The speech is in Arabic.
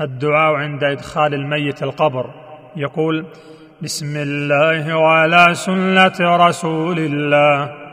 الدعاء عند إدخال الميت القبر. يقول بسم الله وعلى سنة رسول الله.